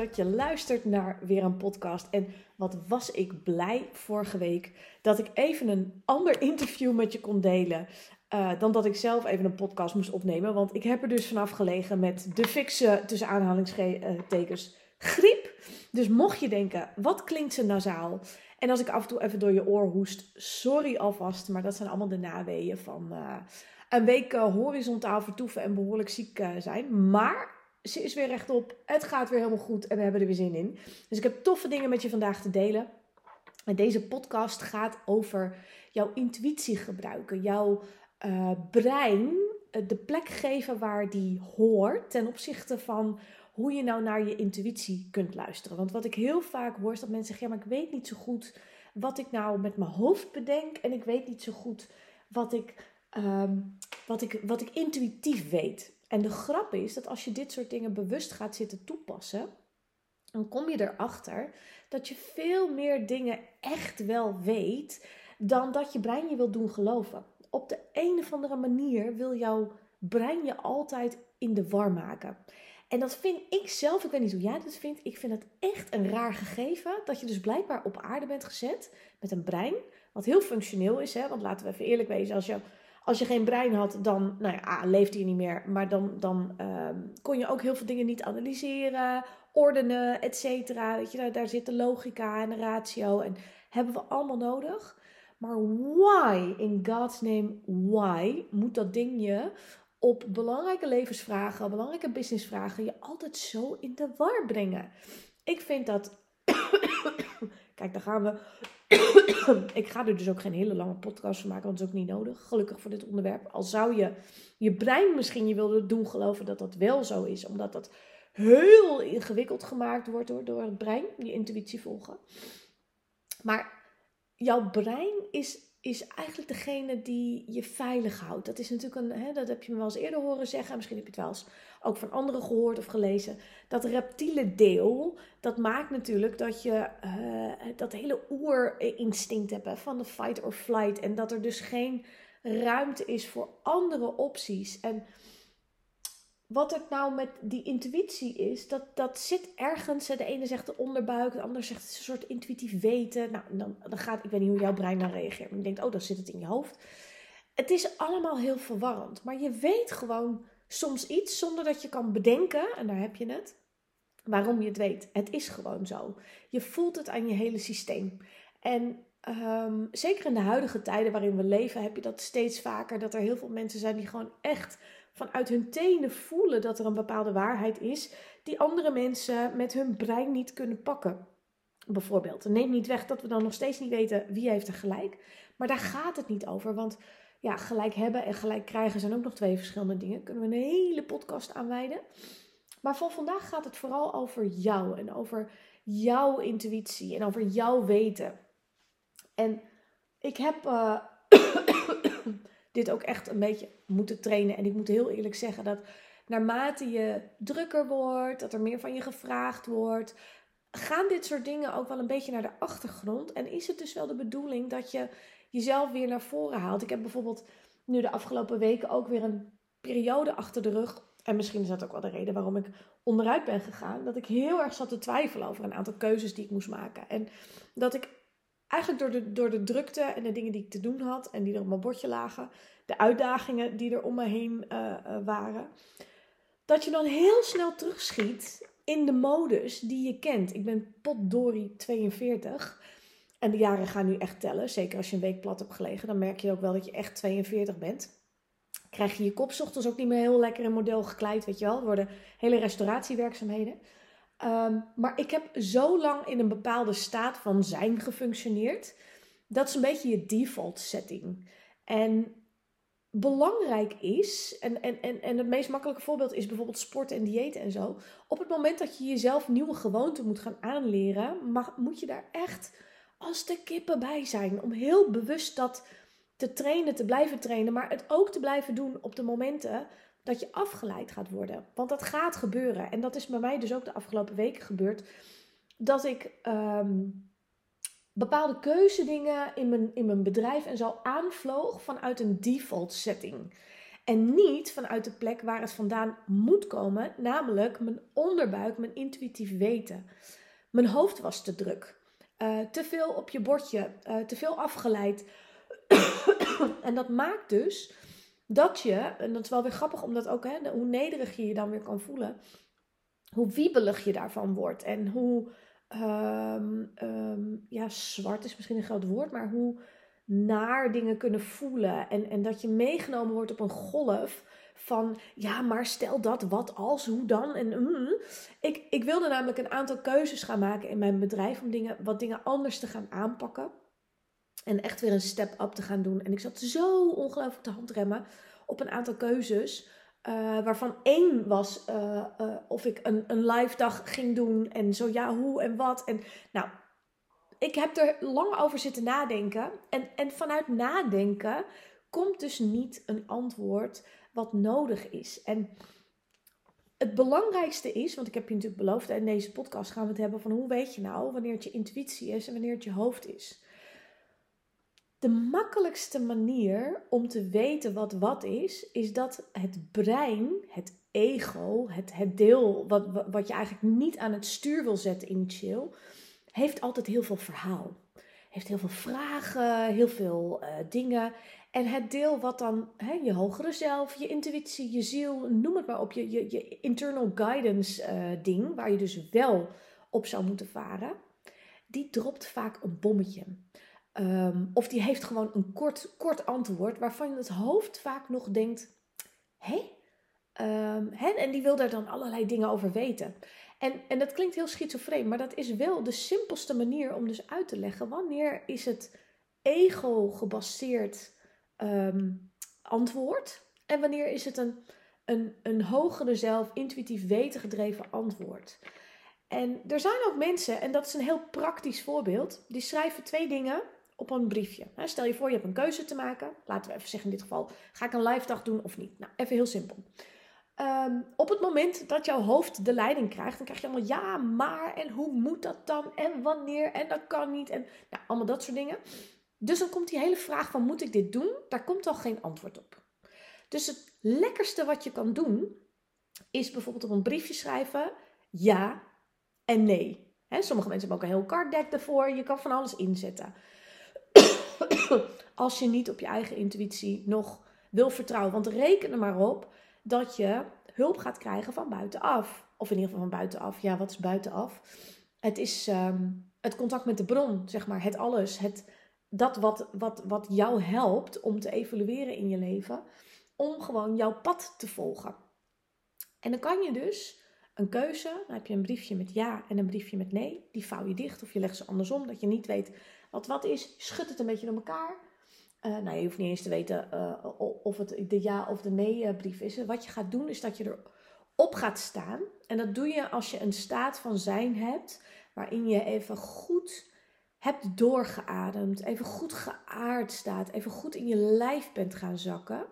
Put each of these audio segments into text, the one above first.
Dat je luistert naar weer een podcast. En wat was ik blij vorige week dat ik even een ander interview met je kon delen. eh, dan dat ik zelf even een podcast moest opnemen. Want ik heb er dus vanaf gelegen met de fikse, tussen aanhalingstekens, griep. Dus mocht je denken, wat klinkt ze nasaal? En als ik af en toe even door je oor hoest, sorry alvast. Maar dat zijn allemaal de naweeën van eh, een week eh, horizontaal vertoeven en behoorlijk ziek zijn. Maar ze is weer rechtop. Het gaat weer helemaal goed en we hebben er weer zin in. Dus ik heb toffe dingen met je vandaag te delen. En deze podcast gaat over jouw intuïtie gebruiken. Jouw eh, brein eh, de plek geven waar die hoort ten opzichte van hoe je nou naar je intuïtie kunt luisteren. Want wat ik heel vaak hoor is dat mensen zeggen: ja, maar ik weet niet zo goed wat ik nou met mijn hoofd bedenk en ik weet niet zo goed wat ik, ehm, wat ik, wat ik intuïtief weet. En de grap is dat als je dit soort dingen bewust gaat zitten toepassen, dan kom je erachter dat je veel meer dingen echt wel weet dan dat je brein je wil doen geloven. Op de een of andere manier wil jouw brein je altijd in de war maken. En dat vind ik zelf, ik weet niet hoe jij dat vindt, ik vind het echt een raar gegeven dat je dus blijkbaar op aarde bent gezet met een brein, wat heel functioneel is. Hè? Want laten we even eerlijk wezen, als je, als je geen brein had, dan nou ja, A, leefde je niet meer, maar dan, dan ehm, kon je ook heel veel dingen niet analyseren, ordenen, et cetera. Weet je, daar, daar zit de logica en de ratio en hebben we allemaal nodig. Maar why, in God's name, why, moet dat ding je op belangrijke levensvragen, belangrijke businessvragen, je altijd zo in de war brengen? Ik vind dat. Kijk, daar gaan we. ik ga er dus ook geen hele lange podcast van maken, want dat is ook niet nodig. Gelukkig voor dit onderwerp. Al zou je je brein misschien je wilde doen geloven dat dat wel zo is, omdat dat heel ingewikkeld gemaakt wordt door, door het brein, je intuïtie volgen. Maar jouw brein is, is eigenlijk degene die je veilig houdt. Dat is natuurlijk een, hè, dat heb je me wel eens eerder horen zeggen. Misschien heb je het wel eens ook van anderen gehoord of gelezen. Dat reptiele deel, dat maakt natuurlijk dat je uh, dat hele oerinstinct hebt hè, van de fight or flight. En dat er dus geen ruimte is voor andere opties. En wat het nou met die intuïtie is, dat, dat zit ergens. De ene zegt de onderbuik, de ander zegt een soort intuïtief weten. Nou, dan, dan gaat, ik weet niet hoe jouw brein dan reageert. Maar je denkt, oh, dan zit het in je hoofd. Het is allemaal heel verwarrend. Maar je weet gewoon soms iets zonder dat je kan bedenken, en daar heb je het, waarom je het weet. Het is gewoon zo. Je voelt het aan je hele systeem. En um, zeker in de huidige tijden waarin we leven, heb je dat steeds vaker. Dat er heel veel mensen zijn die gewoon echt vanuit hun tenen voelen dat er een bepaalde waarheid is die andere mensen met hun brein niet kunnen pakken. Bijvoorbeeld. Neem niet weg dat we dan nog steeds niet weten wie heeft er gelijk. Maar daar gaat het niet over. Want ja, gelijk hebben en gelijk krijgen zijn ook nog twee verschillende dingen. Kunnen we een hele podcast aanwijden. Maar voor vandaag gaat het vooral over jou en over jouw intuïtie en over jouw weten. En ik heb uh, dit ook echt een beetje moeten trainen. En ik moet heel eerlijk zeggen dat naarmate je drukker wordt, dat er meer van je gevraagd wordt, gaan dit soort dingen ook wel een beetje naar de achtergrond. En is het dus wel de bedoeling dat je jezelf weer naar voren haalt. Ik heb bijvoorbeeld nu de afgelopen weken ook weer een periode achter de rug. En misschien is dat ook wel de reden waarom ik onderuit ben gegaan. Dat ik heel erg zat te twijfelen over een aantal keuzes die ik moest maken. En dat ik eigenlijk door de, door de drukte en de dingen die ik te doen had en die er op mijn bordje lagen, de uitdagingen die er om me heen uh, uh, waren, dat je dan heel snel terugschiet in de modus die je kent. Ik ben potdorie 42 en de jaren gaan nu echt tellen. Zeker als je een week plat hebt gelegen, dan merk je ook wel dat je echt 42 bent. Krijg je je kop ochtends ook niet meer heel lekker in model gekleid, weet je wel. Worden hele restauratiewerkzaamheden. Um, maar ik heb zo lang in een bepaalde staat van zijn gefunctioneerd. Dat is een beetje je default setting. En belangrijk is, en, en, en, en het meest makkelijke voorbeeld is bijvoorbeeld sport en dieet en zo. Op het moment dat je jezelf nieuwe gewoonten moet gaan aanleren, mag, moet je daar echt als de kippen bij zijn. Om heel bewust dat te trainen, te blijven trainen, maar het ook te blijven doen op de momenten dat je afgeleid gaat worden. Want dat gaat gebeuren. En dat is bij mij dus ook de afgelopen weken gebeurd. Dat ik ehm, bepaalde keuzedingen in mijn, in mijn bedrijf en zo aanvloog vanuit een default setting. En niet vanuit de plek waar het vandaan moet komen, namelijk mijn onderbuik, mijn intuïtief weten. Mijn hoofd was te druk. Uh, te veel op je bordje, uh, te veel afgeleid. en dat maakt dus dat je, en dat is wel weer grappig omdat ook, hè, hoe nederig je je dan weer kan voelen, hoe wiebelig je daarvan wordt en hoe, um, um, ja, zwart is misschien een groot woord, maar hoe naar dingen kunnen voelen en, en dat je meegenomen wordt op een golf van, ja, maar stel dat, wat als, hoe dan? En mm, ik, ik wilde namelijk een aantal keuzes gaan maken in mijn bedrijf om dingen, wat dingen anders te gaan aanpakken. En echt weer een step up te gaan doen. En ik zat zo ongelooflijk te handremmen op een aantal keuzes. Uh, waarvan één was uh, uh, of ik een, een live dag ging doen. En zo ja, hoe en wat. En nou, ik heb er lang over zitten nadenken. En, en vanuit nadenken komt dus niet een antwoord wat nodig is. En het belangrijkste is, want ik heb je natuurlijk beloofd, in deze podcast gaan we het hebben van hoe weet je nou wanneer het je intuïtie is en wanneer het je hoofd is. De makkelijkste manier om te weten wat wat is, is dat het brein, het ego, het, het deel wat, wat je eigenlijk niet aan het stuur wil zetten initieel, heeft altijd heel veel verhaal. Heeft heel veel vragen, heel veel uh, dingen. En het deel wat dan hè, je hogere zelf, je intuïtie, je ziel, noem het maar op, je, je, je internal guidance uh, ding, waar je dus wel op zou moeten varen, die dropt vaak een bommetje. Um, of die heeft gewoon een kort, kort antwoord waarvan het hoofd vaak nog denkt: hé? Um, hè? En die wil daar dan allerlei dingen over weten. En, en dat klinkt heel schizofreen, maar dat is wel de simpelste manier om dus uit te leggen wanneer is het ego gebaseerd um, antwoord en wanneer is het een, een, een hogere zelf, intuïtief weten gedreven antwoord. En er zijn ook mensen, en dat is een heel praktisch voorbeeld, die schrijven twee dingen op een briefje. Stel je voor, je hebt een keuze te maken. Laten we even zeggen in dit geval, ga ik een live dag doen of niet? Nou, even heel simpel. Um, op het moment dat jouw hoofd de leiding krijgt, dan krijg je allemaal ja, maar en hoe moet dat dan en wanneer en dat kan niet en nou, allemaal dat soort dingen. Dus dan komt die hele vraag van moet ik dit doen? Daar komt al geen antwoord op. Dus het lekkerste wat je kan doen is bijvoorbeeld op een briefje schrijven ja en nee. sommige mensen hebben ook een heel card deck ervoor. Je kan van alles inzetten. Als je niet op je eigen intuïtie nog wil vertrouwen. Want reken er maar op dat je hulp gaat krijgen van buitenaf. Of in ieder geval van buitenaf. Ja, wat is buitenaf? Het is ehm, het contact met de bron, zeg maar. Het alles. Het, dat wat, wat, wat jou helpt om te evolueren in je leven. Om gewoon jouw pad te volgen. En dan kan je dus een keuze. Dan heb je een briefje met ja en een briefje met nee. Die vouw je dicht of je legt ze andersom. Dat je niet weet wat wat is. Schud het een beetje door elkaar. Uh, nou, je hoeft niet eens te weten uh, of het de ja of de nee eh, brief is. Wat je gaat doen is dat je erop gaat staan. En dat doe je als je een staat van zijn hebt. Waarin je even goed hebt doorgeademd. Even goed geaard staat. Even goed in je lijf bent gaan zakken.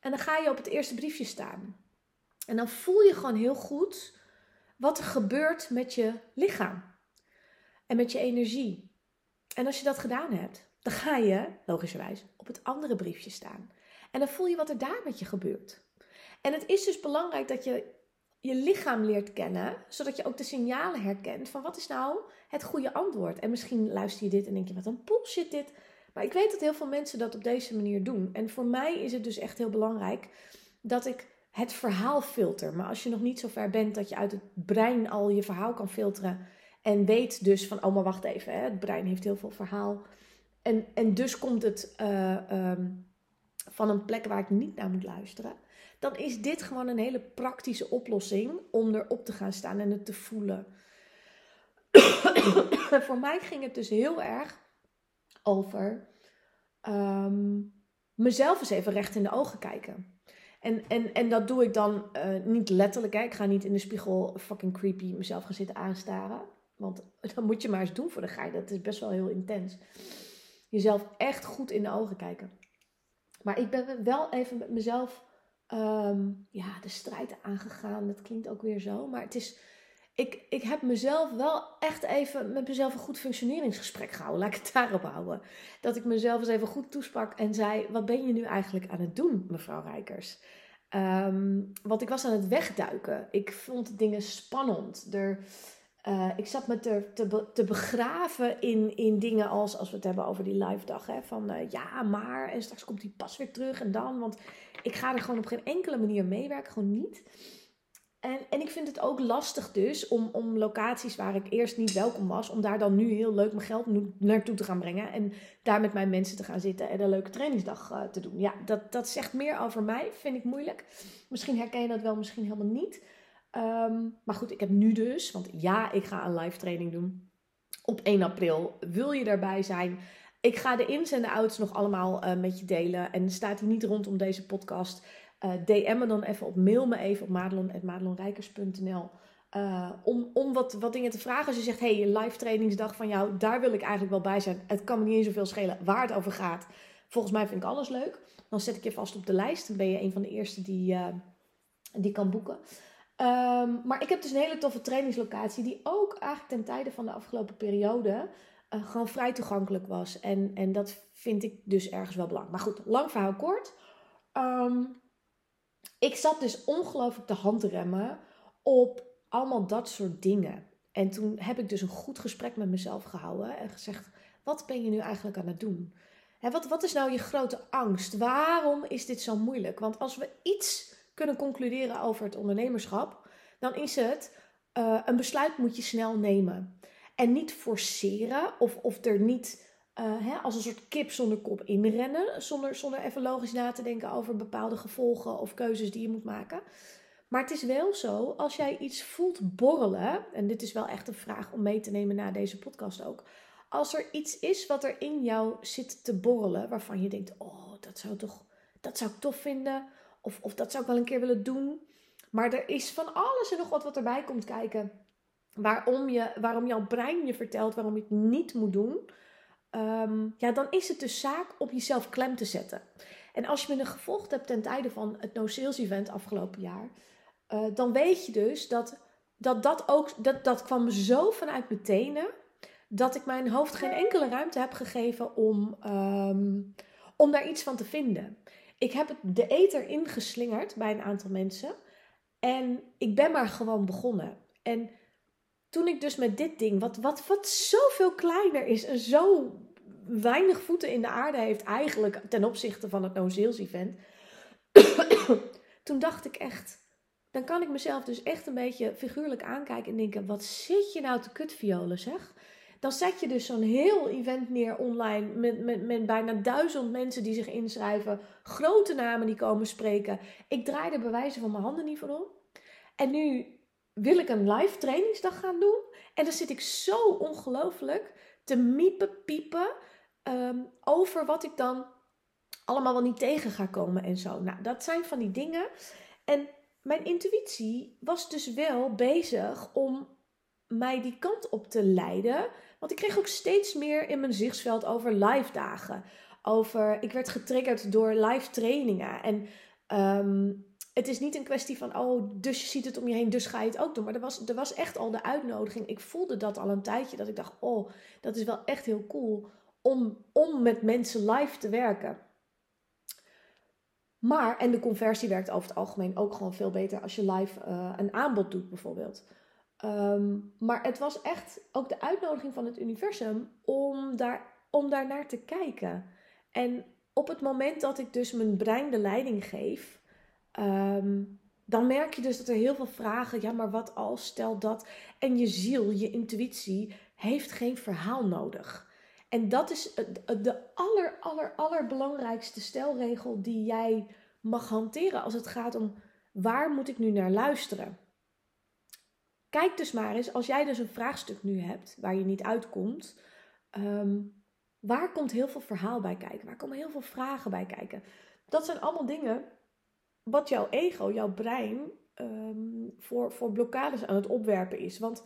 En dan ga je op het eerste briefje staan. En dan voel je gewoon heel goed wat er gebeurt met je lichaam. En met je energie. En als je dat gedaan hebt, dan ga je, logischerwijs, op het andere briefje staan. En dan voel je wat er daar met je gebeurt. En het is dus belangrijk dat je je lichaam leert kennen, zodat je ook de signalen herkent van wat is nou het goede antwoord. En misschien luister je dit en denk je, wat een bullshit dit. Maar ik weet dat heel veel mensen dat op deze manier doen. En voor mij is het dus echt heel belangrijk dat ik het verhaal filter. Maar als je nog niet zo ver bent dat je uit het brein al je verhaal kan filteren en weet dus van, oh maar wacht even, hè, het brein heeft heel veel verhaal. En, en dus komt het uh, um, van een plek waar ik niet naar moet luisteren. Dan is dit gewoon een hele praktische oplossing om erop te gaan staan en het te voelen. Voor mij ging het dus heel erg over um, mezelf eens even recht in de ogen kijken. En, en, en dat doe ik dan uh, niet letterlijk. Hè. Ik ga niet in de spiegel fucking creepy mezelf gaan zitten aanstaren. Want dat moet je maar eens doen voor de geit. Dat is best wel heel intens. Jezelf echt goed in de ogen kijken. Maar ik ben wel even met mezelf ehm, ja, de strijd aangegaan. Dat klinkt ook weer zo. Maar het is, ik, ik heb mezelf wel echt even met mezelf een goed functioneringsgesprek gehouden. Laat ik het daarop houden. Dat ik mezelf eens even goed toesprak en zei: Wat ben je nu eigenlijk aan het doen, mevrouw Rijkers? Um, want ik was aan het wegduiken. Ik vond dingen spannend. Er, uh, ik zat me te, te, begraven in, in dingen als, als we het hebben over die live dag. Hè, van uh, ja, maar en straks komt die pas weer terug en dan. Want ik ga er gewoon op geen enkele manier meewerken. Gewoon niet. En, en ik vind het ook lastig dus om, om locaties waar ik eerst niet welkom was, om daar dan nu heel leuk mijn geld naartoe te gaan brengen. En daar met mijn mensen te gaan zitten en een leuke trainingsdag uh, te doen. Ja, dat, dat zegt meer over mij, vind ik moeilijk. Misschien herken je dat wel, misschien helemaal niet. Um, maar goed, ik heb nu dus, want ja, ik ga een live training doen op 1 april. Wil je daarbij zijn? Ik ga de ins en de outs nog allemaal uh, met je delen. En staat hier niet rondom deze podcast. Eh, DM me dan even op, mail me even op madelon.madelonrijkers.nl uh, om, om wat, wat dingen te vragen. Als je zegt, hey, een live trainingsdag van jou, daar wil ik eigenlijk wel bij zijn. Het kan me niet eens zoveel schelen waar het over gaat. Volgens mij vind ik alles leuk. Dan zet ik je vast op de lijst. Dan ben je een van de eerste die, die kan boeken. Um, maar ik heb dus een hele toffe trainingslocatie die ook eigenlijk ten tijde van de afgelopen periode uh, gewoon vrij toegankelijk was. En, en dat vind ik dus ergens wel belangrijk. Maar goed, lang verhaal kort. Um, ik zat dus ongelooflijk te handremmen op allemaal dat soort dingen. En toen heb ik dus een goed gesprek met mezelf gehouden en gezegd: wat ben je nu eigenlijk aan het doen? Hè, wat, wat is nou je grote angst? Waarom is dit zo moeilijk? Want als we iets kunnen concluderen over het ondernemerschap, dan is het uh, een besluit moet je snel nemen. En niet forceren of, of er niet uh, hè, als een soort kip zonder kop inrennen. Zonder, zonder even logisch na te denken over bepaalde gevolgen of keuzes die je moet maken. Maar het is wel zo, als jij iets voelt borrelen, en dit is wel echt een vraag om mee te nemen na deze podcast ook. Als er iets is wat er in jou zit te borrelen, waarvan je denkt: Oh, dat zou, toch, dat zou ik tof vinden. Of, of dat zou ik wel een keer willen doen. Maar er is van alles en nog wat wat erbij komt kijken. Waarom, je, waarom jouw brein je vertelt waarom je het niet moet doen. Um, ja, dan is het dus zaak om jezelf klem te zetten. En als je me gevolgd hebt ten tijde van het No Sales Event afgelopen jaar, uh, dan weet je dus dat dat, dat ook, dat, dat kwam zo vanuit mijn tenen, dat ik mijn hoofd geen enkele ruimte heb gegeven om, um, om daar iets van te vinden. Ik heb de eter ingeslingerd bij een aantal mensen. En ik ben maar gewoon begonnen. En toen ik dus met dit ding, wat, wat, wat zoveel kleiner is en zo weinig voeten in de aarde heeft eigenlijk ten opzichte van het No Sales Event. toen dacht ik echt, dan kan ik mezelf dus echt een beetje figuurlijk aankijken en denken, wat zit je nou te kutviolen zeg? Dan zet je dus zo'n heel event neer online met, met, met bijna duizend mensen die zich inschrijven. Grote namen die komen spreken. Ik draai de bewijzen van mijn handen niet voor om. En nu wil ik een live trainingsdag gaan doen. En dan zit ik zo ongelooflijk te miepen, piepen um, over wat ik dan allemaal wel niet tegen ga komen en zo. Nou, dat zijn van die dingen. En mijn intuïtie was dus wel bezig om mij die kant op te leiden. Want ik kreeg ook steeds meer in mijn zichtsveld over live dagen. Over, ik werd getriggerd door live trainingen. En um, het is niet een kwestie van, oh, dus je ziet het om je heen, dus ga je het ook doen. Maar er was, er was echt al de uitnodiging. Ik voelde dat al een tijdje, dat ik dacht, oh, dat is wel echt heel cool om, om met mensen live te werken. Maar, en de conversie werkt over het algemeen ook gewoon veel beter als je live uh, een aanbod doet, bijvoorbeeld. Um, maar het was echt ook de uitnodiging van het universum om daar, om daar naar te kijken. En op het moment dat ik dus mijn brein de leiding geef, Um, dan merk je dus dat er heel veel vragen, ja, maar wat als, stel dat. En je ziel, je intuïtie, heeft geen verhaal nodig. En dat is de aller, allerbelangrijkste stelregel die jij mag hanteren als het gaat om waar moet ik nu naar luisteren. Kijk dus maar eens, als jij dus een vraagstuk nu hebt waar je niet uitkomt, um, waar komt heel veel verhaal bij kijken? Waar komen heel veel vragen bij kijken? Dat zijn allemaal dingen wat jouw ego, jouw brein, um, voor, voor blokkades aan het opwerpen is. Want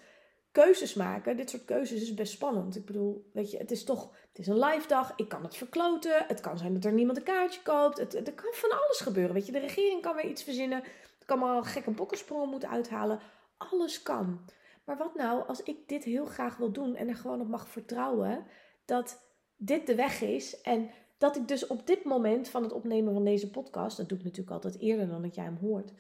keuzes maken, dit soort keuzes is best spannend. Ik bedoel, weet je, het is toch, het is een live dag. Ik kan het verkloten. Het kan zijn dat er niemand een kaartje koopt. Het, er kan van alles gebeuren. Weet je, de regering kan weer iets verzinnen. Het kan maar gekke bokkensprongen moeten uithalen. Alles kan. Maar wat nou als ik dit heel graag wil doen en er gewoon op mag vertrouwen dat dit de weg is en dat ik dus op dit moment van het opnemen van deze podcast, dat doe ik natuurlijk altijd eerder dan dat jij hem hoort,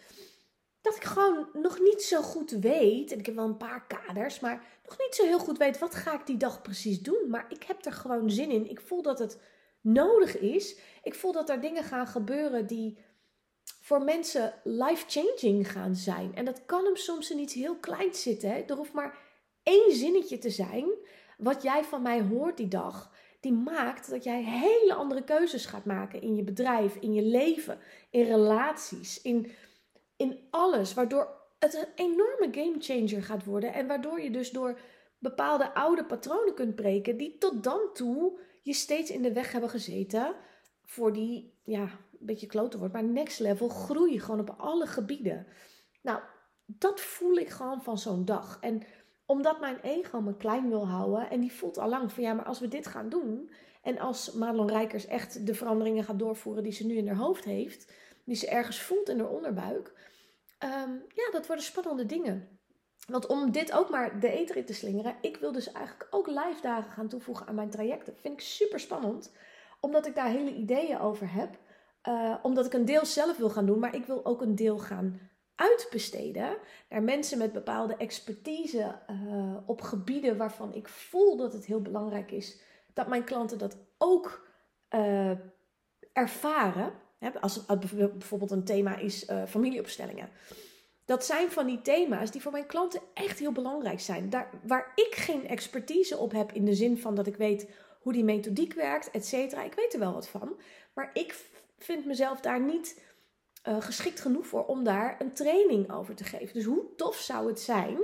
dat ik gewoon nog niet zo goed weet, en ik heb wel een paar kaders, maar nog niet zo heel goed weet wat ga ik die dag precies doen. Maar ik heb er gewoon zin in. Ik voel dat het nodig is. Ik voel dat er dingen gaan gebeuren die voor mensen life-changing gaan zijn. En dat kan hem soms in iets heel kleins zitten. Hè? Er hoeft maar één zinnetje te zijn wat jij van mij hoort die dag. Die maakt dat jij hele andere keuzes gaat maken in je bedrijf, in je leven, in relaties, in in alles, waardoor het een enorme gamechanger gaat worden en waardoor je dus door bepaalde oude patronen kunt breken die tot dan toe je steeds in de weg hebben gezeten voor die, ja, beetje klote wordt, maar next level groei gewoon op alle gebieden. Nou, dat voel ik gewoon van zo'n dag. En omdat mijn ego me klein wil houden en die voelt al lang van ja, maar als we dit gaan doen en als Madelon Rijkers echt de veranderingen gaat doorvoeren die ze nu in haar hoofd heeft, die ze ergens voelt in haar onderbuik, um, ja, dat worden spannende dingen. Want om dit ook maar de eter in te slingeren, ik wil dus eigenlijk ook live dagen gaan toevoegen aan mijn trajecten. Vind ik super spannend, omdat ik daar hele ideeën over heb. Uh, omdat ik een deel zelf wil gaan doen, maar ik wil ook een deel gaan uitbesteden naar mensen met bepaalde expertise uh, op gebieden waarvan ik voel dat het heel belangrijk is dat mijn klanten dat ook uh, ervaren. Als het bijvoorbeeld een thema is familieopstellingen. Dat zijn van die thema's die voor mijn klanten echt heel belangrijk zijn. Daar, waar ik geen expertise op heb in de zin van dat ik weet hoe die methodiek werkt, et cetera. Ik weet er wel wat van. Maar ik vind mezelf daar niet uh, geschikt genoeg voor om daar een training over te geven. Dus hoe tof zou het zijn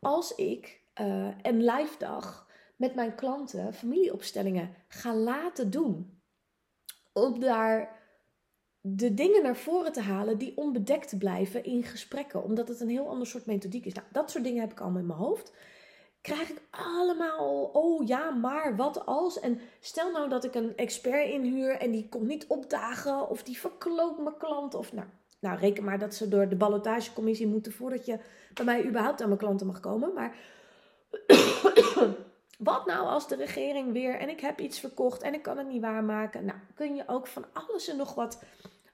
als ik uh, een live dag met mijn klanten familieopstellingen ga laten doen. Om daar de dingen naar voren te halen die onbedekt blijven in gesprekken. Omdat het een heel ander soort methodiek is. Nou, dat soort dingen heb ik allemaal in mijn hoofd. Krijg ik allemaal, oh ja, maar wat als? En stel nou dat ik een expert inhuur en die komt niet opdagen. Of die verkloot mijn klant. Of nou, nou, reken maar dat ze door de ballotagecommissie moeten voordat je bij mij überhaupt aan mijn klanten mag komen. Maar wat nou als de regering weer en ik heb iets verkocht en ik kan het niet waarmaken? Nou, kun je ook van alles en nog wat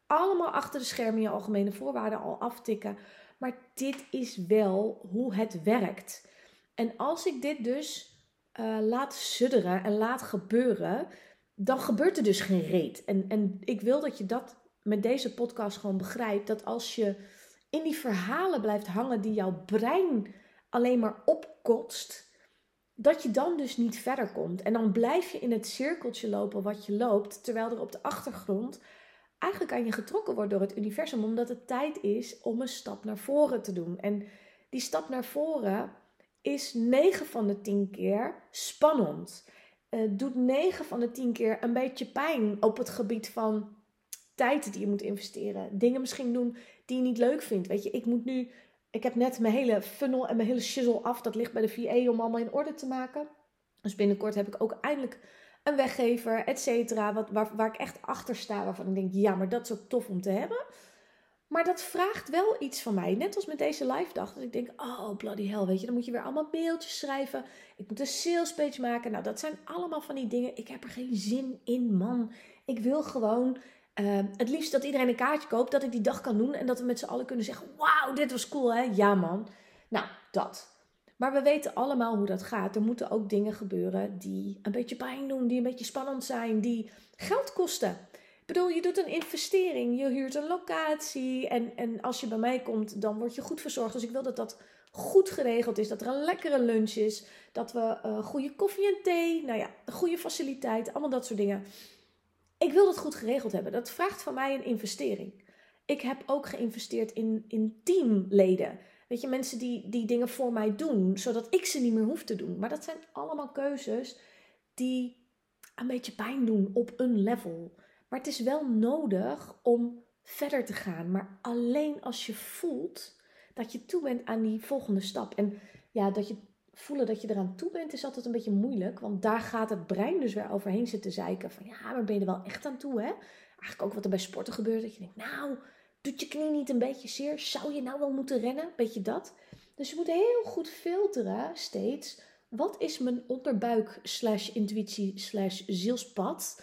allemaal achter de schermen je algemene voorwaarden al aftikken. Maar dit is wel hoe het werkt. En als ik dit dus uh, laat sudderen en laat gebeuren, dan gebeurt er dus geen reet. En, en ik wil dat je dat met deze podcast gewoon begrijpt. Dat als je in die verhalen blijft hangen die jouw brein alleen maar opkotst, dat je dan dus niet verder komt. En dan blijf je in het cirkeltje lopen wat je loopt, terwijl er op de achtergrond eigenlijk aan je getrokken wordt door het universum, omdat het tijd is om een stap naar voren te doen. En die stap naar voren is 9 van de 10 keer spannend. Uh, doet 9 van de 10 keer een beetje pijn op het gebied van tijd die je moet investeren. Dingen misschien doen die je niet leuk vindt. Weet je, ik moet nu. Ik heb net mijn hele funnel en mijn hele shizzle af. Dat ligt bij de VA om allemaal in orde te maken. Dus binnenkort heb ik ook eindelijk een weggever, et cetera. Waar, waar ik echt achter sta, waarvan ik denk, ja, maar dat is ook tof om te hebben. Maar dat vraagt wel iets van mij. Net als met deze live dag. Dat ik denk, oh bloody hell, weet je. Dan moet je weer allemaal mailtjes schrijven. Ik moet een sales page maken. Nou, dat zijn allemaal van die dingen. Ik heb er geen zin in, man. Ik wil gewoon uh, het liefst dat iedereen een kaartje koopt. Dat ik die dag kan doen. En dat we met z'n allen kunnen zeggen, wauw, dit was cool hè. Ja man. Nou, dat. Maar we weten allemaal hoe dat gaat. Er moeten ook dingen gebeuren die een beetje pijn doen, die een beetje spannend zijn, die geld kosten. Bedoel, je doet een investering, je huurt een locatie en, en als je bij mij komt, dan word je goed verzorgd. Dus ik wil dat dat goed geregeld is, dat er een lekkere lunch is, dat we uh, goede koffie en thee, nou ja, goede faciliteit, allemaal dat soort dingen. Ik wil dat goed geregeld hebben. Dat vraagt van mij een investering. Ik heb ook geïnvesteerd in, in teamleden. Weet je, mensen die, die dingen voor mij doen, zodat ik ze niet meer hoef te doen. Maar dat zijn allemaal keuzes die een beetje pijn doen op een level. Maar het is wel nodig om verder te gaan. Maar alleen als je voelt dat je toe bent aan die volgende stap. En ja, dat je voelen dat je eraan toe bent, is altijd een beetje moeilijk. Want daar gaat het brein dus weer overheen zitten zeiken. Van ja, maar ben je er wel echt aan toe, hè? Eigenlijk ook wat er bij sporten gebeurt. Dat je denkt, nou, doet je knie niet een beetje zeer? Zou je nou wel moeten rennen? Beetje dat. Dus je moet heel goed filteren steeds. Wat is mijn onderbuik slash intuïtie slash zielspad?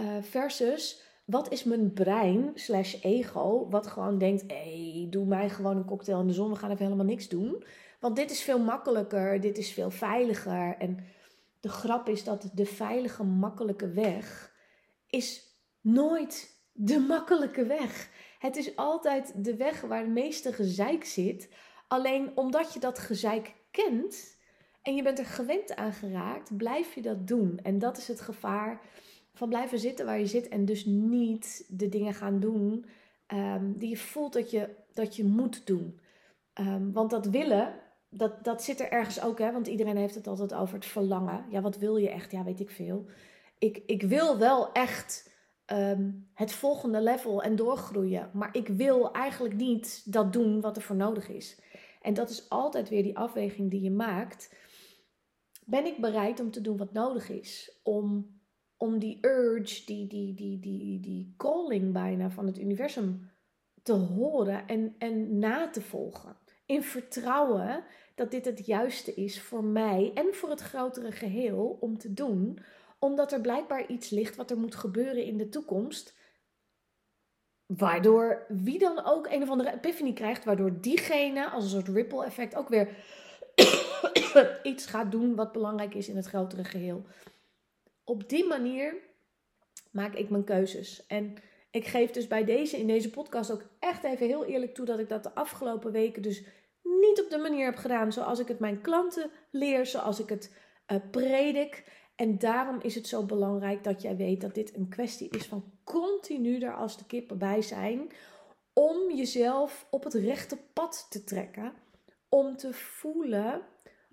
Uh, versus wat is mijn brein slash ego, wat gewoon denkt: hé, hey, doe mij gewoon een cocktail in de zon, we gaan even helemaal niks doen. Want dit is veel makkelijker, dit is veel veiliger. En de grap is dat de veilige, makkelijke weg is nooit de makkelijke weg. Het is altijd de weg waar het meeste gezeik zit. Alleen omdat je dat gezeik kent en je bent er gewend aan geraakt, blijf je dat doen. En dat is het gevaar van blijven zitten waar je zit en dus niet de dingen gaan doen um, die je voelt dat je, dat je moet doen. Um, want dat willen, dat, dat zit er ergens ook, hè? want iedereen heeft het altijd over het verlangen. Ja, wat wil je echt? Ja, weet ik veel. Ik, ik wil wel echt um, het volgende level en doorgroeien, maar ik wil eigenlijk niet dat doen wat er voor nodig is. En dat is altijd weer die afweging die je maakt. Ben ik bereid om te doen wat nodig is? Om om die urge, die, die, die, die, die calling bijna van het universum te horen en, en na te volgen. In vertrouwen dat dit het juiste is voor mij en voor het grotere geheel om te doen, omdat er blijkbaar iets ligt wat er moet gebeuren in de toekomst. Waardoor wie dan ook een of andere epiphany krijgt, waardoor diegene als een soort ripple effect ook weer iets gaat doen wat belangrijk is in het grotere geheel op die manier maak ik mijn keuzes. En ik geef dus bij deze, in deze podcast ook echt even heel eerlijk toe dat ik dat de afgelopen weken dus niet op de manier heb gedaan zoals ik het mijn klanten leer, zoals ik het uh, predik. En daarom is het zo belangrijk dat jij weet dat dit een kwestie is van continu er als de kippen bij zijn. Om jezelf op het rechte pad te trekken. Om te voelen,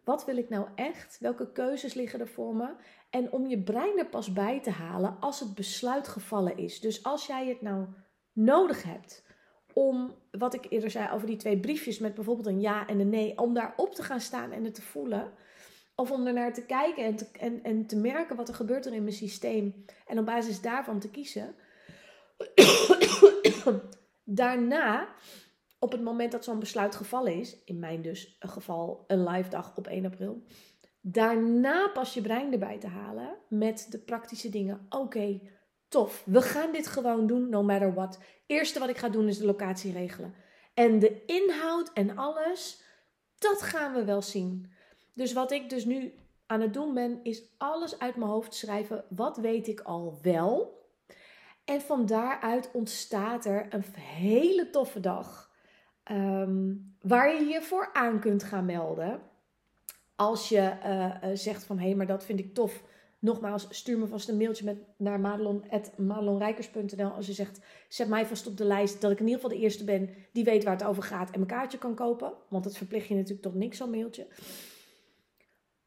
wat wil ik nou echt? Welke keuzes liggen er voor me? En om je brein er pas bij te halen als het besluit gevallen is. Dus als jij het nou nodig hebt om, wat ik eerder zei over die twee briefjes met bijvoorbeeld een ja en een nee, om daarop te gaan staan en het te voelen. Of om er naar te kijken en te, en, en te merken wat er gebeurt er in mijn systeem. En op basis daarvan te kiezen. Daarna, op het moment dat zo'n besluit gevallen is, in mijn dus geval een live dag op 1 april, Daarna pas je brein erbij te halen met de praktische dingen. Oké, tof. We gaan dit gewoon doen, no matter what. Eerste wat ik ga doen is de locatie regelen. En de inhoud en alles, dat gaan we wel zien. Dus wat ik dus nu aan het doen ben, is alles uit mijn hoofd schrijven. Wat weet ik al wel? En van daaruit ontstaat er een hele toffe dag. Ehm, waar je je voor aan kunt gaan melden als je uh, zegt van hé, hey, maar dat vind ik tof. Nogmaals, stuur me vast een mailtje met, naar madelon.madelonrijkers.nl als je zegt, zet mij vast op de lijst dat ik in ieder geval de eerste ben die weet waar het over gaat en mijn kaartje kan kopen. Want dat verplicht je natuurlijk tot niks, zo'n mailtje.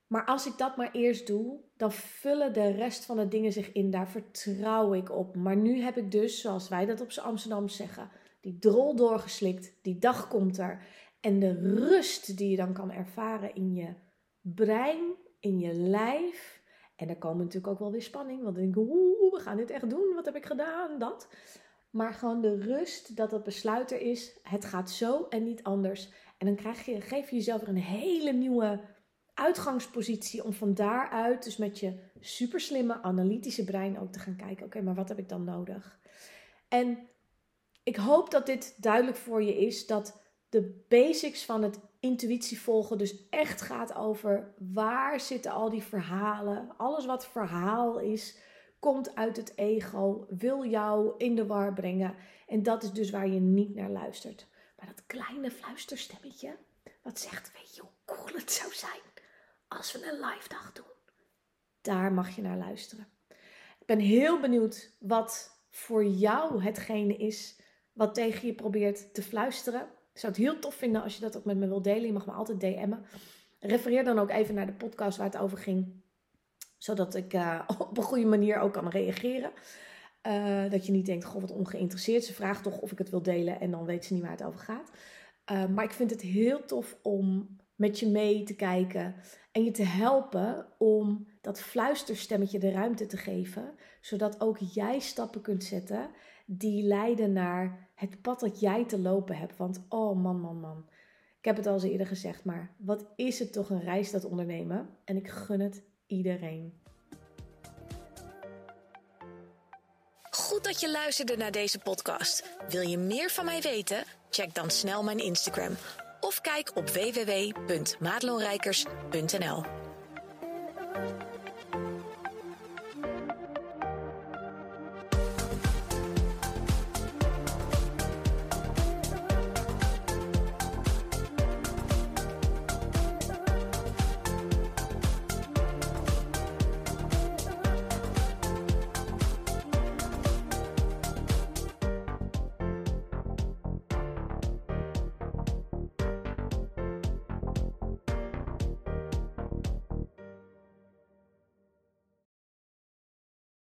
Maar als ik dat maar eerst doe, dan vullen de rest van de dingen zich in. Daar vertrouw ik op. Maar nu heb ik dus, zoals wij dat op Amsterdam zeggen, die drol doorgeslikt. Die dag komt er. En de rust die je dan kan ervaren in je brein, in je lijf. En daar komen natuurlijk ook wel weer spanning. Want dan denk ik, oeh, we gaan dit echt doen. Wat heb ik gedaan? Dat. Maar gewoon de rust dat het besluit er is. Het gaat zo en niet anders. En dan krijg je, geef je jezelf er een hele nieuwe uitgangspositie om van daaruit, dus met je super slimme analytische brein ook te gaan kijken. Oké, maar wat heb ik dan nodig? En ik hoop dat dit duidelijk voor je is dat de basics van het intuïtie volgen dus echt gaat over waar zitten al die verhalen. Alles wat verhaal is, komt uit het ego, wil jou in de war brengen. En dat is dus waar je niet naar luistert. Maar dat kleine fluisterstemmetje, wat zegt, weet je hoe cool het zou zijn als we een live dag doen? Daar mag je naar luisteren. Ik ben heel benieuwd wat voor jou hetgene is wat tegen je probeert te fluisteren. Ik zou het heel tof vinden als je dat ook met me wilt delen. Je mag me altijd DM'en. Refereer dan ook even naar de podcast waar het over ging. Zodat ik uh, op een goede manier ook kan reageren. Uh, dat je niet denkt, goh, wat ongeïnteresseerd. Ze vraagt toch of ik het wil delen en dan weet ze niet waar het over gaat. Uh, maar ik vind het heel tof om met je mee te kijken en je te helpen om dat fluisterstemmetje de ruimte te geven, zodat ook jij stappen kunt zetten die leiden naar het pad dat jij te lopen hebt. Want oh man, man, man. Ik heb het al eens eerder gezegd, maar wat is het toch een reis dat ondernemen? En ik gun het iedereen. Goed dat je luisterde naar deze podcast. Wil je meer van mij weten? Check dan snel mijn Instagram of kijk op www.maatloonrijkers.nl.